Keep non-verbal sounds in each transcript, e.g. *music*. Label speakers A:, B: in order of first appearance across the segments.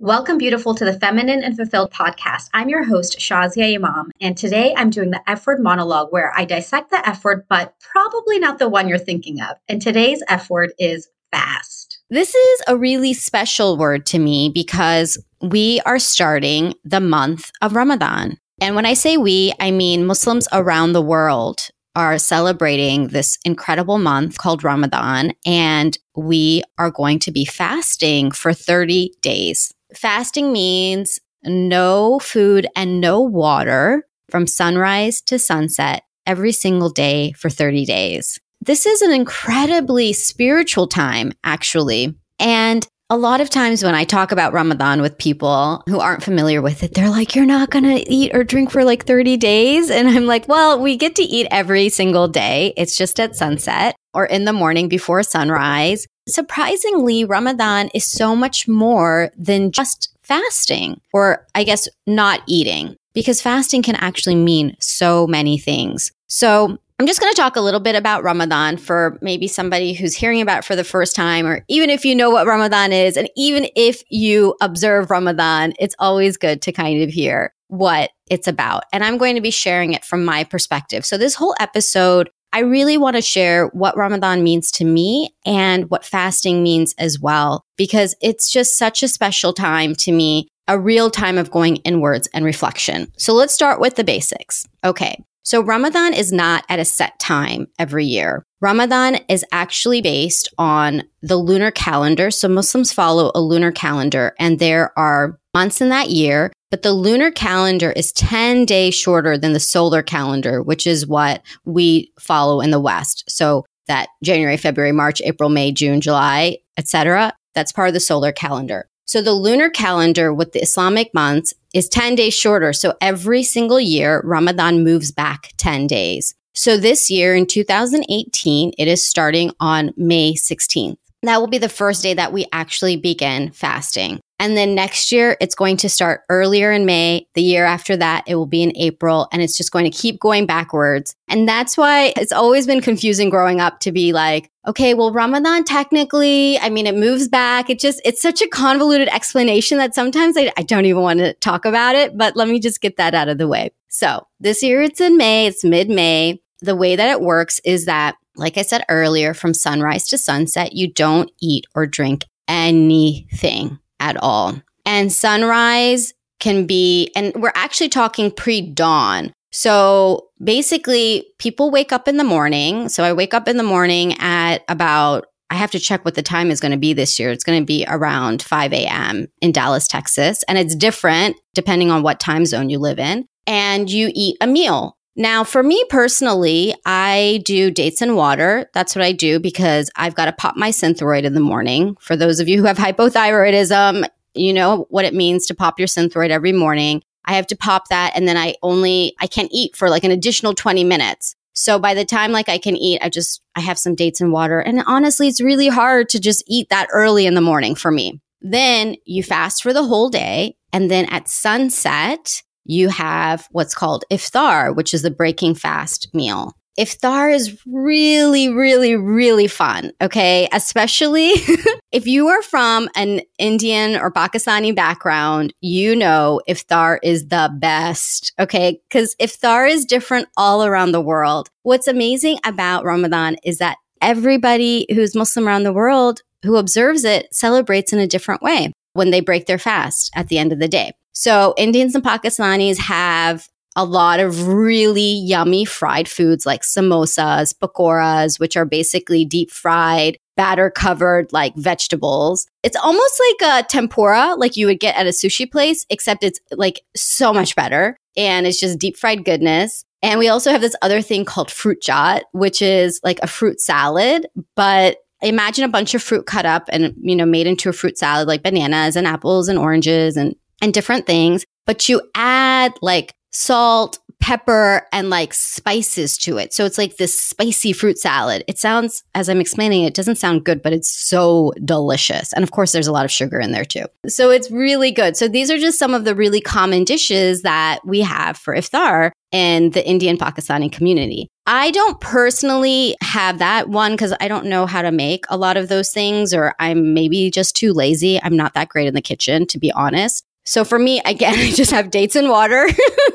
A: Welcome, beautiful, to the Feminine and Fulfilled podcast. I'm your host, Shazia Imam, and today I'm doing the F word monologue where I dissect the F word, but probably not the one you're thinking of. And today's F word is fast.
B: This is a really special word to me because we are starting the month of Ramadan. And when I say we, I mean Muslims around the world are celebrating this incredible month called Ramadan, and we are going to be fasting for 30 days. Fasting means no food and no water from sunrise to sunset every single day for 30 days. This is an incredibly spiritual time, actually. And a lot of times when I talk about Ramadan with people who aren't familiar with it, they're like, You're not going to eat or drink for like 30 days. And I'm like, Well, we get to eat every single day. It's just at sunset or in the morning before sunrise. Surprisingly, Ramadan is so much more than just fasting, or I guess not eating, because fasting can actually mean so many things. So I'm just going to talk a little bit about Ramadan for maybe somebody who's hearing about it for the first time, or even if you know what Ramadan is, and even if you observe Ramadan, it's always good to kind of hear what it's about. And I'm going to be sharing it from my perspective. So this whole episode, I really want to share what Ramadan means to me and what fasting means as well, because it's just such a special time to me, a real time of going inwards and reflection. So let's start with the basics. Okay. So Ramadan is not at a set time every year. Ramadan is actually based on the lunar calendar. So Muslims follow a lunar calendar and there are months in that year, but the lunar calendar is 10 days shorter than the solar calendar, which is what we follow in the West. So that January, February, March, April, May, June, July, etc. That's part of the solar calendar. So the lunar calendar with the Islamic months is 10 days shorter. So every single year, Ramadan moves back 10 days. So this year in 2018, it is starting on May 16th. That will be the first day that we actually begin fasting. And then next year, it's going to start earlier in May. The year after that, it will be in April and it's just going to keep going backwards. And that's why it's always been confusing growing up to be like, okay, well, Ramadan technically, I mean, it moves back. It just, it's such a convoluted explanation that sometimes I, I don't even want to talk about it, but let me just get that out of the way. So this year it's in May, it's mid May. The way that it works is that, like I said earlier, from sunrise to sunset, you don't eat or drink anything at all. And sunrise can be, and we're actually talking pre dawn. So basically, people wake up in the morning. So I wake up in the morning at about, I have to check what the time is going to be this year. It's going to be around 5 a.m. in Dallas, Texas. And it's different depending on what time zone you live in. And you eat a meal. Now, for me personally, I do dates and water. That's what I do because I've got to pop my synthroid in the morning. For those of you who have *laughs* hypothyroidism, you know what it means to pop your synthroid every morning. I have to pop that and then I only I can't eat for like an additional 20 minutes. So by the time like I can eat, I just I have some dates and water. And honestly, it's really hard to just eat that early in the morning for me. Then you fast for the whole day and then at sunset, you have what's called iftar, which is the breaking fast meal. Iftar is really, really, really fun. Okay. Especially *laughs* if you are from an Indian or Pakistani background, you know iftar is the best. Okay. Cause iftar is different all around the world. What's amazing about Ramadan is that everybody who's Muslim around the world who observes it celebrates in a different way when they break their fast at the end of the day. So Indians and Pakistanis have a lot of really yummy fried foods like samosas, pakoras, which are basically deep fried, batter covered like vegetables. It's almost like a tempura, like you would get at a sushi place, except it's like so much better. And it's just deep fried goodness. And we also have this other thing called fruit chaat, which is like a fruit salad, but imagine a bunch of fruit cut up and, you know, made into a fruit salad like bananas and apples and oranges and and different things, but you add like salt, pepper, and like spices to it. So it's like this spicy fruit salad. It sounds, as I'm explaining, it doesn't sound good, but it's so delicious. And of course, there's a lot of sugar in there too. So it's really good. So these are just some of the really common dishes that we have for iftar in the Indian Pakistani community. I don't personally have that one because I don't know how to make a lot of those things, or I'm maybe just too lazy. I'm not that great in the kitchen, to be honest. So for me, again, *laughs* I just have dates and water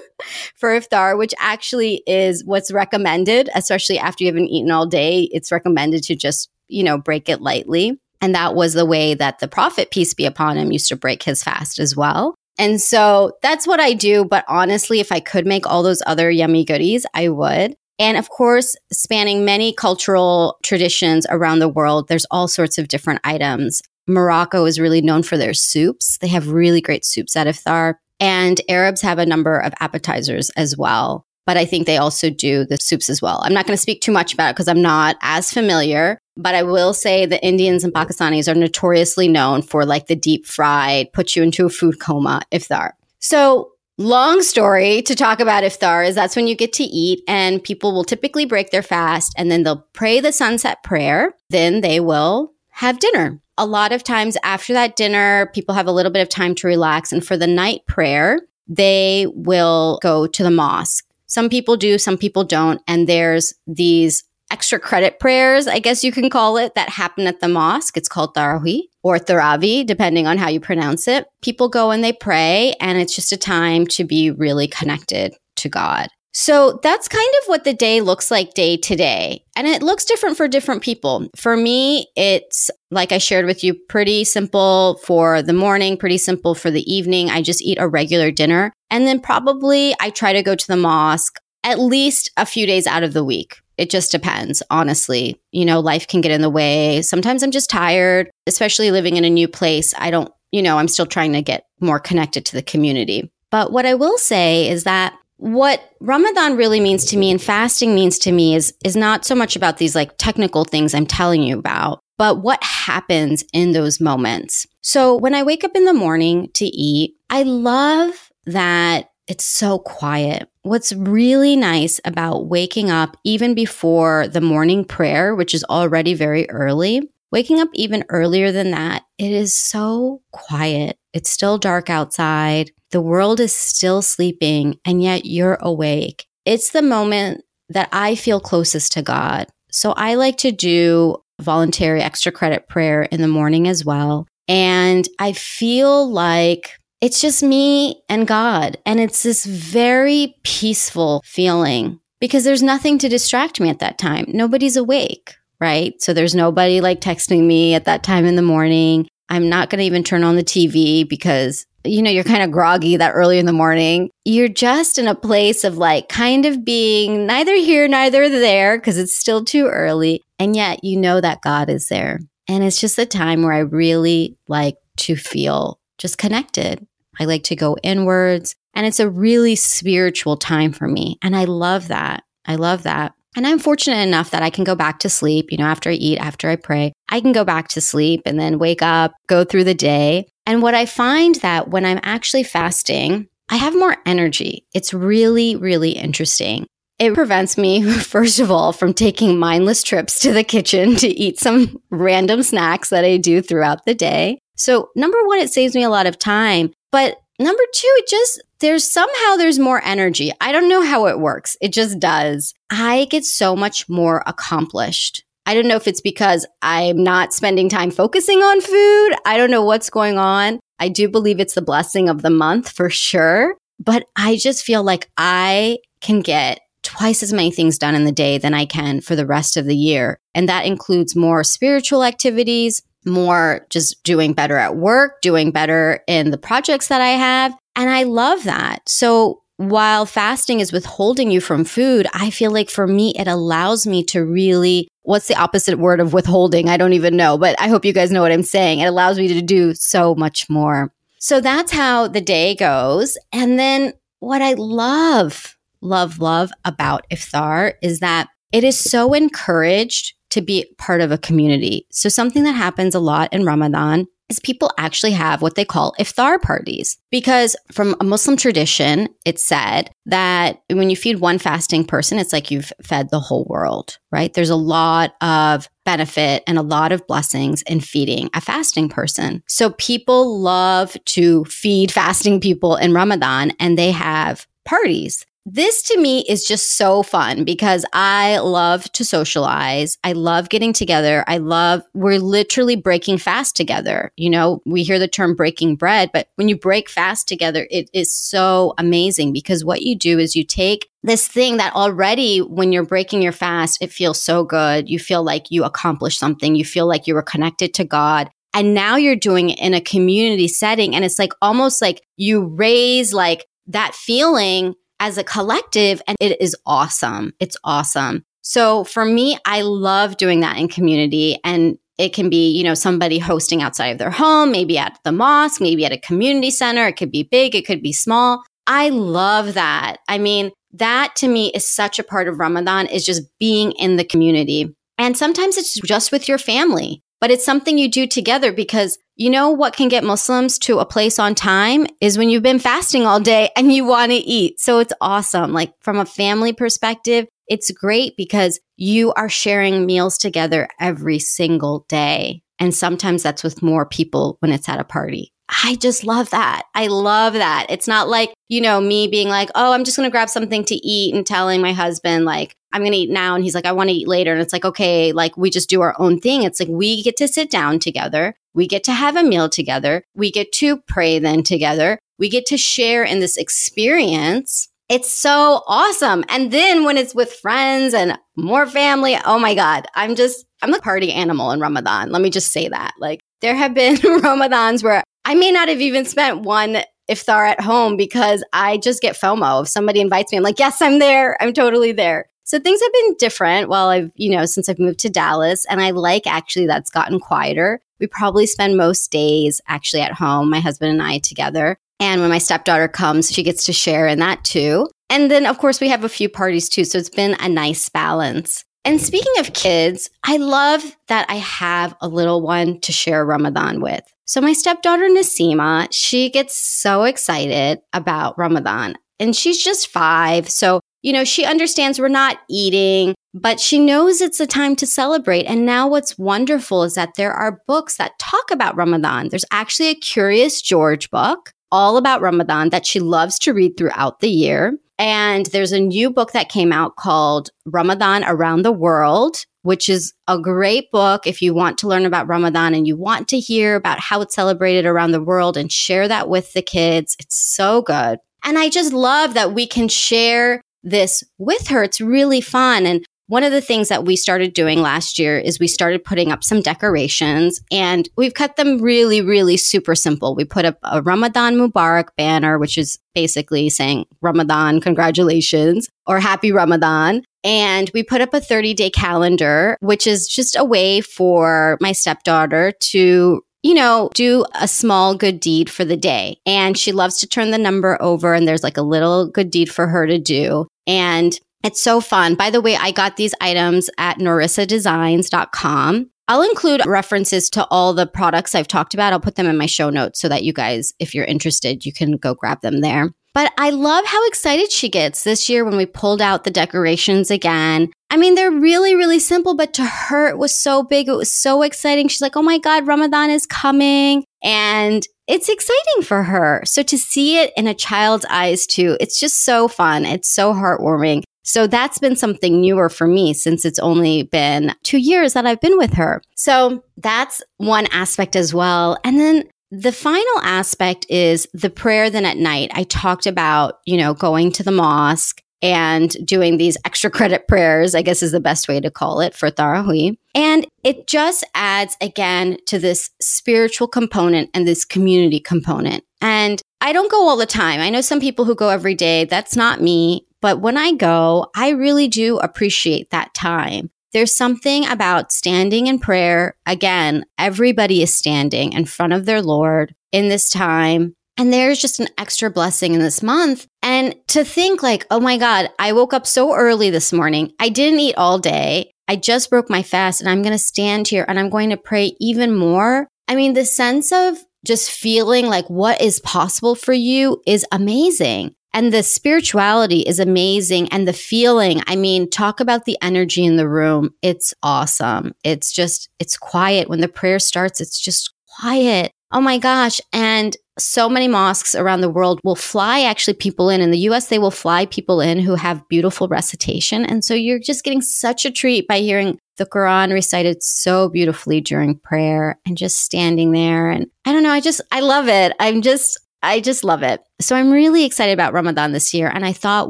B: *laughs* for iftar, which actually is what's recommended, especially after you haven't eaten all day. It's recommended to just, you know, break it lightly. And that was the way that the prophet, peace be upon him, used to break his fast as well. And so that's what I do. But honestly, if I could make all those other yummy goodies, I would. And of course, spanning many cultural traditions around the world, there's all sorts of different items. Morocco is really known for their soups. They have really great soups at iftar. And Arabs have a number of appetizers as well. But I think they also do the soups as well. I'm not going to speak too much about it because I'm not as familiar. But I will say the Indians and Pakistanis are notoriously known for like the deep fried, put you into a food coma iftar. So Long story to talk about iftar is that's when you get to eat, and people will typically break their fast and then they'll pray the sunset prayer. Then they will have dinner. A lot of times after that dinner, people have a little bit of time to relax. And for the night prayer, they will go to the mosque. Some people do, some people don't. And there's these extra credit prayers, I guess you can call it, that happen at the mosque. It's called Tarawih or Tharavi, depending on how you pronounce it. People go and they pray, and it's just a time to be really connected to God. So that's kind of what the day looks like day to day. And it looks different for different people. For me, it's like I shared with you, pretty simple for the morning, pretty simple for the evening. I just eat a regular dinner. And then probably I try to go to the mosque at least a few days out of the week. It just depends, honestly. You know, life can get in the way. Sometimes I'm just tired, especially living in a new place. I don't, you know, I'm still trying to get more connected to the community. But what I will say is that what Ramadan really means to me and fasting means to me is is not so much about these like technical things I'm telling you about, but what happens in those moments. So when I wake up in the morning to eat, I love that it's so quiet. What's really nice about waking up even before the morning prayer, which is already very early, waking up even earlier than that, it is so quiet. It's still dark outside. The world is still sleeping, and yet you're awake. It's the moment that I feel closest to God. So I like to do voluntary extra credit prayer in the morning as well. And I feel like it's just me and God. And it's this very peaceful feeling because there's nothing to distract me at that time. Nobody's awake, right? So there's nobody like texting me at that time in the morning. I'm not going to even turn on the TV because, you know, you're kind of groggy that early in the morning. You're just in a place of like kind of being neither here, neither there because it's still too early. And yet you know that God is there. And it's just a time where I really like to feel just connected I like to go inwards. And it's a really spiritual time for me. And I love that. I love that. And I'm fortunate enough that I can go back to sleep, you know, after I eat, after I pray, I can go back to sleep and then wake up, go through the day. And what I find that when I'm actually fasting, I have more energy. It's really, really interesting. It prevents me, *laughs* first of all, from taking mindless trips to the kitchen *laughs* to eat some random snacks that I do throughout the day. So, number one, it saves me a lot of time. But number two, it just, there's somehow there's more energy. I don't know how it works. It just does. I get so much more accomplished. I don't know if it's because I'm not spending time focusing on food. I don't know what's going on. I do believe it's the blessing of the month for sure. But I just feel like I can get twice as many things done in the day than I can for the rest of the year. And that includes more spiritual activities, more just doing better at work, doing better in the projects that I have. And I love that. So while fasting is withholding you from food, I feel like for me, it allows me to really, what's the opposite word of withholding? I don't even know, but I hope you guys know what I'm saying. It allows me to do so much more. So that's how the day goes. And then what I love, love, love about iftar is that it is so encouraged to be part of a community. So something that happens a lot in Ramadan is people actually have what they call iftar parties. Because from a Muslim tradition, it's said that when you feed one fasting person, it's like you've fed the whole world, right? There's a lot of benefit and a lot of blessings in feeding a fasting person. So people love to feed *laughs* fasting people in Ramadan and they have parties. This to me is just so fun because I love to socialize. I love getting together. I love, we're literally breaking fast together. You know, we hear the term breaking bread, but when you break fast together, it is so amazing because what you do is you take this thing that already when you're breaking your fast, it feels so good. You feel like you accomplished something. You feel like you were connected to God. And now you're doing it in a community setting. And it's like almost like you raise like that feeling as a collective and it is awesome. It's awesome. So for me, I love doing that in community and it can be, you know, somebody hosting outside of their home, maybe at the mosque, maybe at a community center. It could be big, it could be small. I love that. I mean, that to me is such a part of Ramadan is just being in the community. And sometimes it's just with your family but it's something you do together because you know what can get Muslims to a place on time is when you've been fasting all day and you want to eat. So it's awesome. Like from a family perspective, it's great because you are sharing meals together every single day. And sometimes that's with more people when it's at a party. I just love that. I love that. It's not like, you know, me being like, oh, I'm just going to grab something to eat and telling my husband, like, I'm going to eat now. And he's like, I want to eat later. And it's like, okay, like we just do our own thing. It's like we get to sit down together. We get to have a meal together. We get to pray then together. We get to share in this experience. It's so awesome. And then when it's with friends and more family, oh my God, I'm just, I'm the party animal in Ramadan. Let me just say that. Like there have been *laughs* Ramadans where I may not have even spent one iftar at home because I just get FOMO. If somebody invites me, I'm like, yes, I'm there. I'm totally there. So things have been different while I've, you know, since I've moved to Dallas. And I like actually that's gotten quieter. We probably spend most days actually at home, my husband and I together. And when my stepdaughter comes, she gets to share in that too. And then, of course, we have a few parties too. So it's been a nice balance. And speaking of kids, I love that I have a little one to share Ramadan with. So my stepdaughter Nasima, she gets so excited about Ramadan and she's just five. So, you know, she understands we're not eating, but she knows it's a time to celebrate. And now what's wonderful is that there are books that talk about Ramadan. There's actually a Curious George book all about Ramadan that she loves to read throughout the year. And there's a new book that came out called Ramadan Around the World, which is a great book if you want to learn about Ramadan and you want to hear about how it's celebrated around the world and share that with the kids. It's so good. And I just love that we can share this with her. It's really fun. And one of the things that we started doing last year is we started putting up some decorations and we've cut them really, really super simple. We put up a Ramadan Mubarak banner, which is basically saying Ramadan, congratulations, or happy Ramadan. And we put up a 30 day calendar, which is just a way for my stepdaughter to you know, do a small good deed for the day. And she loves to turn the number over and there's like a little good deed for her to do. And it's so fun. By the way, I got these items at norissadesigns.com. I'll include references to all the products I've talked about. I'll put them in my show notes so that you guys, if you're interested, you can go grab them there. But I love how excited she gets this year when we pulled out the decorations again. I mean, they're really, really simple, but to her, it was so big. It was so exciting. She's like, oh my God, Ramadan is coming. And it's exciting for her. So to see it in a child's eyes too, it's just so fun. It's so heartwarming. So that's been something newer for me since it's only been two years that I've been with her. So that's one aspect as well. And then the final aspect is the prayer then at night. I talked about, you know, going to the mosque and doing these extra credit prayers, I guess is the best way to call it for Taraweeh. And it just adds again to this spiritual component and this community component. And I don't go all the time. I know some people who go every day. That's not me. But when I go, I really do appreciate that time. There's something about standing in prayer. Again, everybody is standing in front of their Lord in this time. And there's just an extra blessing in this month. And to think like, oh my God, I woke up so early this morning. I didn't eat all day. I just broke my fast and I'm going to stand here and I'm going to pray even more. I mean, the sense of just feeling like what is possible for you is amazing. And the spirituality is amazing. And the feeling, I mean, talk about the energy in the room. It's awesome. It's just, it's quiet. When the prayer starts, it's just quiet. Oh my gosh. And so many mosques around the world will fly actually people in. In the US, they will fly people in who have beautiful recitation. And so you're just getting such a treat by hearing the Quran recited so beautifully during prayer and just standing there. And I don't know, I just, I love it. I'm just, I just love it. So I'm really excited about Ramadan this year. And I thought,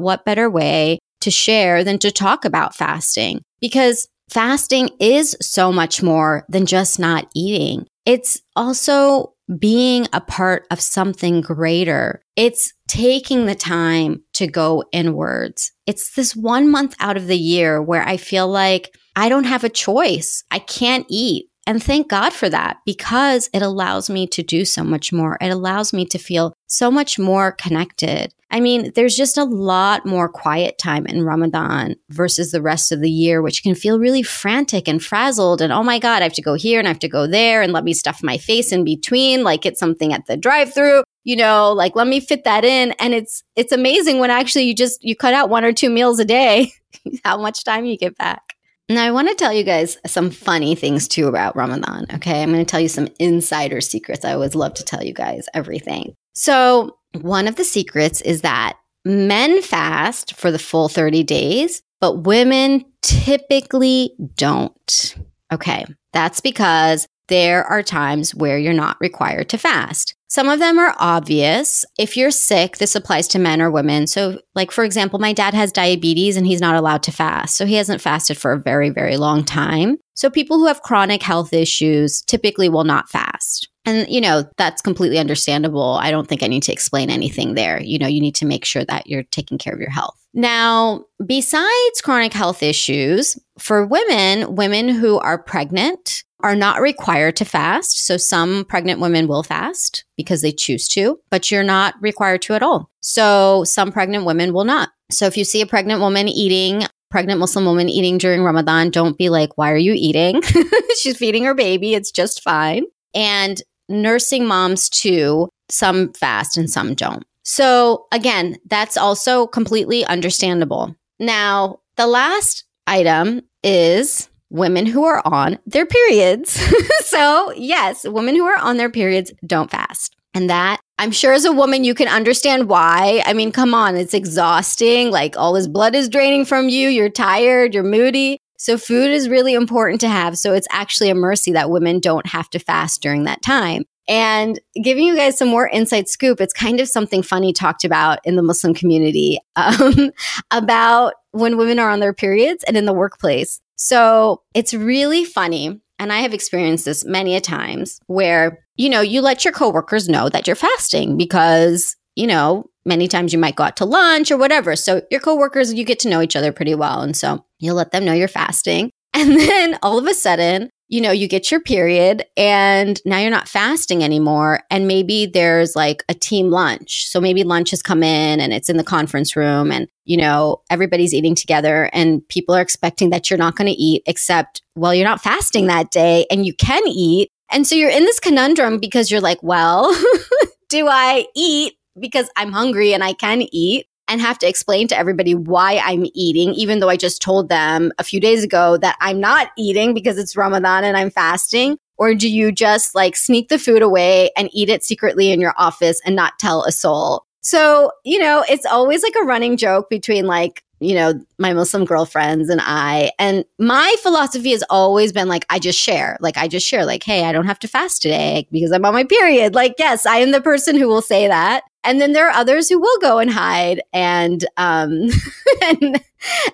B: what better way to share than to talk about fasting? Because fasting is so much more than just not eating. It's also being a part of something greater. It's taking the time to go inwards. It's this one month out of the year where I feel like I don't have a choice. I can't eat. And thank God for that because it allows me to do so much more. It allows me to feel so much more connected. I mean, there's just a lot more quiet time in Ramadan versus the rest of the year, which can feel really frantic and frazzled. And oh my God, I have to go here and I have to go there and let me stuff my face in between, like get something at the drive through you know like let me fit that in and it's it's amazing when actually you just you cut out one or two meals a day *laughs* how much time you get back now, I want to tell you guys some funny things too about Ramadan. Okay. I'm going to tell you some insider secrets. I always love to tell you guys everything. So, one of the secrets is that men fast for the full 30 days, but women typically don't. Okay. That's because there are times where you're not required to fast. Some of them are obvious. If you're sick, this applies to men or women. So, like, for example, my dad has diabetes and he's not allowed to fast. So, he hasn't fasted for a very, very long time. So, people who have chronic health issues typically will not fast. And, you know, that's completely understandable. I don't think I need to explain anything there. You know, you need to make sure that you're taking care of your health. Now, besides chronic health issues, for women, women who are pregnant, are not required to fast. So some pregnant women will fast because they choose to, but you're not required to at all. So some pregnant women will not. So if you see a pregnant woman eating, pregnant Muslim woman eating during Ramadan, don't be like, why are you eating? *laughs* She's feeding her baby. It's just fine. And nursing moms too, some fast and some don't. So again, that's also completely understandable. Now, the last item is women who are on their periods. *laughs* so, yes, women who are on their periods don't fast. And that I'm sure as a woman, you can understand why. I mean, come on, it's exhausting. Like all this blood is draining from you. You're tired, you're moody. So, food is really important to have. So, it's actually a mercy that women don't have to fast during that time. And giving you guys some more inside scoop, it's kind of something funny talked about in the Muslim community *laughs* um, about when women are on their periods and in the workplace. So it's really funny. And I have experienced this many a times where, you know, you let your coworkers know that you're fasting because, you know, many times you might go out to lunch or whatever. So your coworkers, you get to know each other pretty well. And so you let them know you're fasting. *laughs* And then all of a sudden, you know, you get your period and now you're not fasting anymore. And maybe there's like a team lunch. So maybe lunch has come in and it's in the conference room and, you know, everybody's eating together and people are expecting that you're not going to eat except, well, you're not fasting that day and you can eat. And so you're in this conundrum because you're like, well, *laughs* do I eat because I'm hungry and I can eat? And have to explain to everybody why I'm eating, even though I just told them a few days ago that I'm not eating because it's Ramadan and I'm fasting? Or do you just like sneak the food away and eat it secretly in your office and not tell a soul? So, you know, it's always like a running joke between like, you know, my Muslim girlfriends and I. And my philosophy has always been like, I just share. Like, I just share, like, hey, I don't have to fast today because I'm on my period. Like, yes, I am the person who will say that. And then there are others who will go and hide and um *laughs* and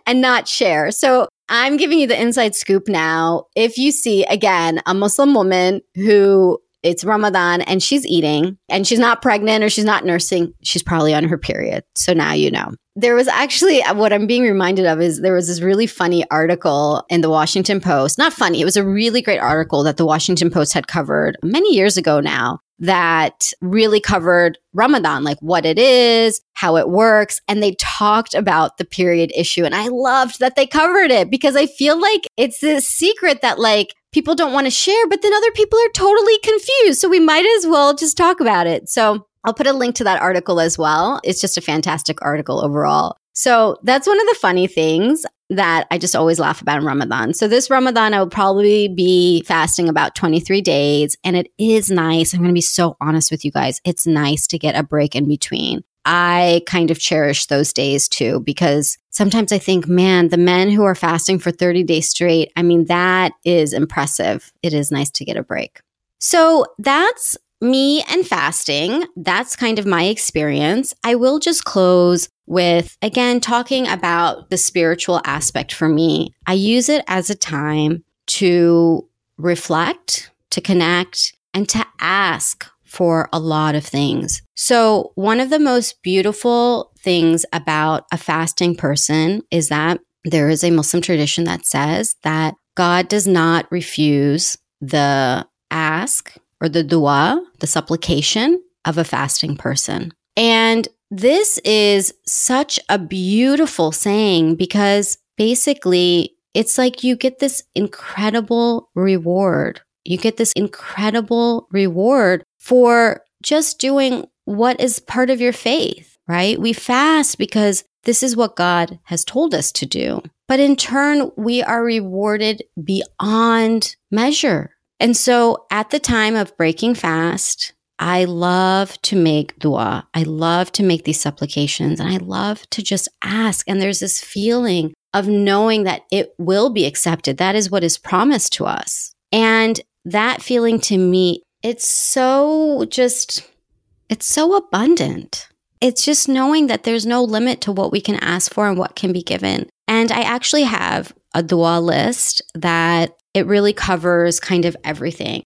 B: and not share. So I'm giving you the inside scoop now. If you see again a Muslim woman who it's Ramadan and she's eating and she's not pregnant or she's not nursing, she's probably on her period. So now you know. There was actually what I'm being reminded of is there was this really funny article in the Washington Post. Not funny, it was a really great article that the Washington Post had covered many years ago now that really covered Ramadan, like what it is, how it works. And they talked about the period issue. And I loved that they covered it because I feel like it's this secret that like people don't want to share, but then other people are totally confused. So we might as well just talk about it. So I'll put a link to that article as well. It's just a fantastic article overall. So that's one of the funny things. That I just always laugh about in Ramadan. So this Ramadan, I will probably be fasting about 23 days. And it is nice. I'm going to be so honest with you guys. It's nice to get a break in between. I kind of cherish those days too, because sometimes I think, man, the men who are fasting for 30 days straight, I mean, that is impressive. It is nice to get a break. So that's me and fasting. That's kind of my experience. I will just close with, again, talking about the spiritual aspect for me. I use it as a time to reflect, to connect, and to ask for a lot of things. So, one of the most beautiful things about a fasting person is that there is a Muslim tradition that says that God does not refuse the ask or the dua, the supplication of a fasting person. And this is such a beautiful saying because basically it's like you get this incredible reward. You get this incredible reward for just doing what is part of your faith, right? We fast because this is what God has told us to do. But in turn, we are rewarded beyond measure. And so at the time of breaking fast, I love to make dua. I love to make these supplications and I love to just ask. And there's this feeling of knowing that it will be accepted. That is what is promised to us. And that feeling to me, it's so just, it's so abundant. It's just knowing that there's no limit to what we can ask for and what can be given. And I actually have a dua list that it really covers kind of everything.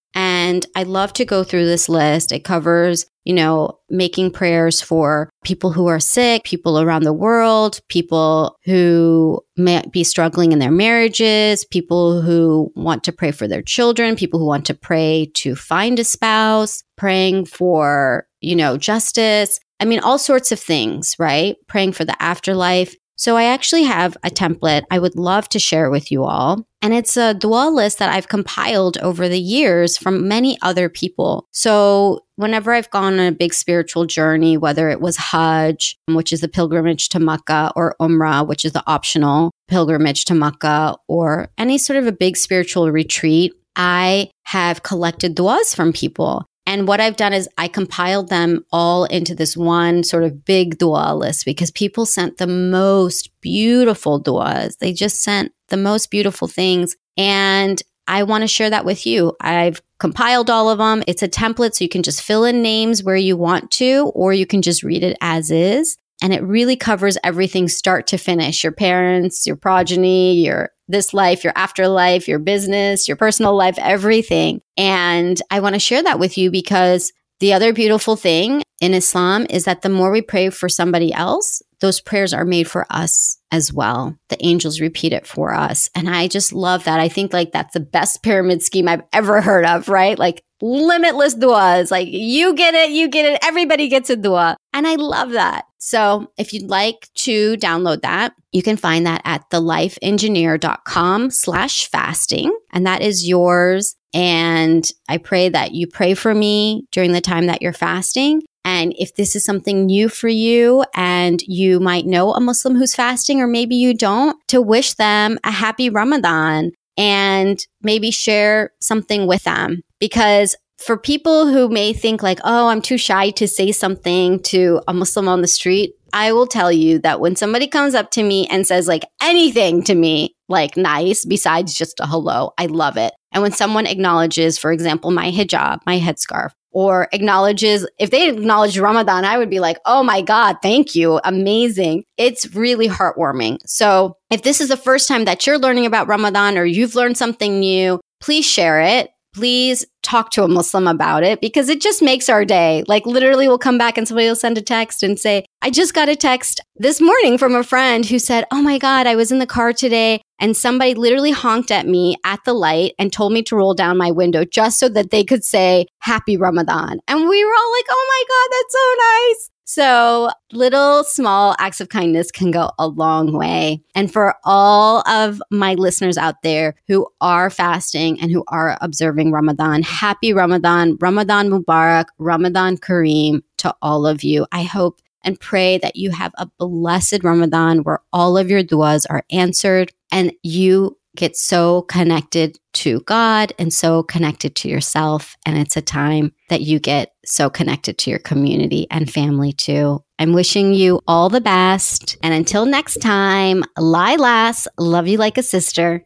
B: And I love to go through this list. It covers, you know, making prayers for people who are sick, people around the world, people who may be struggling in their marriages, people who want to pray for their children, people who want to pray to find a spouse, praying for, you know, justice. I mean, all sorts of things, right? Praying for the afterlife. So I actually have a template I would love to share with you all. And it's a dua list that I've compiled over the years from many other people. So whenever I've gone on a big spiritual journey, whether it was Hajj, which is the pilgrimage to Mecca, or Umrah, which is the optional pilgrimage to Mecca, or any sort of a big spiritual retreat, I have collected duas from people. And what I've done is I compiled them all into this one sort of big dua list because people sent the most beautiful duas. They just sent the most beautiful things. And I want to share that with you. I've compiled all of them. It's a template, so you can just fill in names where you want to, or you can just read it as is. And it really covers everything start to finish your parents, your progeny, your this life, your afterlife, your business, your personal life, everything. And I want to share that with you because the other beautiful thing in Islam is that the more we pray for somebody else, those prayers are made for us as well. The angels repeat it for us. And I just love that. I think like that's the best pyramid scheme I've ever heard of, right? Like limitless duas. Like you get it, you get it, everybody gets a dua. And I love that. So if you'd like to download that, you can find that at thelifeengineer.com slash fasting. And that is yours. And I pray that you pray for me during the time that you're fasting. And if this is something new for you and you might know a Muslim who's fasting, or maybe you don't, to wish them a happy Ramadan and maybe share something with them. Because for people who may think like, oh, I'm too shy to say something to a Muslim on the street, I will tell you that when somebody comes up to me and says like anything to me, like nice, besides just a hello, I love it. And when someone acknowledges, for example, my hijab, my headscarf, or acknowledges, if they acknowledge Ramadan, I would be like, oh my God, thank you. Amazing. It's really heartwarming. So if this is the first time that you're learning about Ramadan or you've learned something new, please share it please talk to a Muslim about it because it just makes our day. Like literally we'll come back and somebody will send a text and say, I just got a text this morning from a friend who said, Oh my God, I was in the car today and somebody literally honked at me at the light and told me to roll down my window just so that they could say happy Ramadan. And we were all like, Oh my God, that's so nice. So little small acts of kindness can go a long way. And for all of my listeners out there who are fasting and who are observing Ramadan, happy Ramadan, Ramadan Mubarak, Ramadan Kareem to all of you. I hope and pray that you have a blessed Ramadan where all of your duas are answered and you get so connected to God and so connected to yourself. And it's a time that you get so connected to your community and family too. I'm wishing you all the best. And until next time, Lilas, love you like a sister.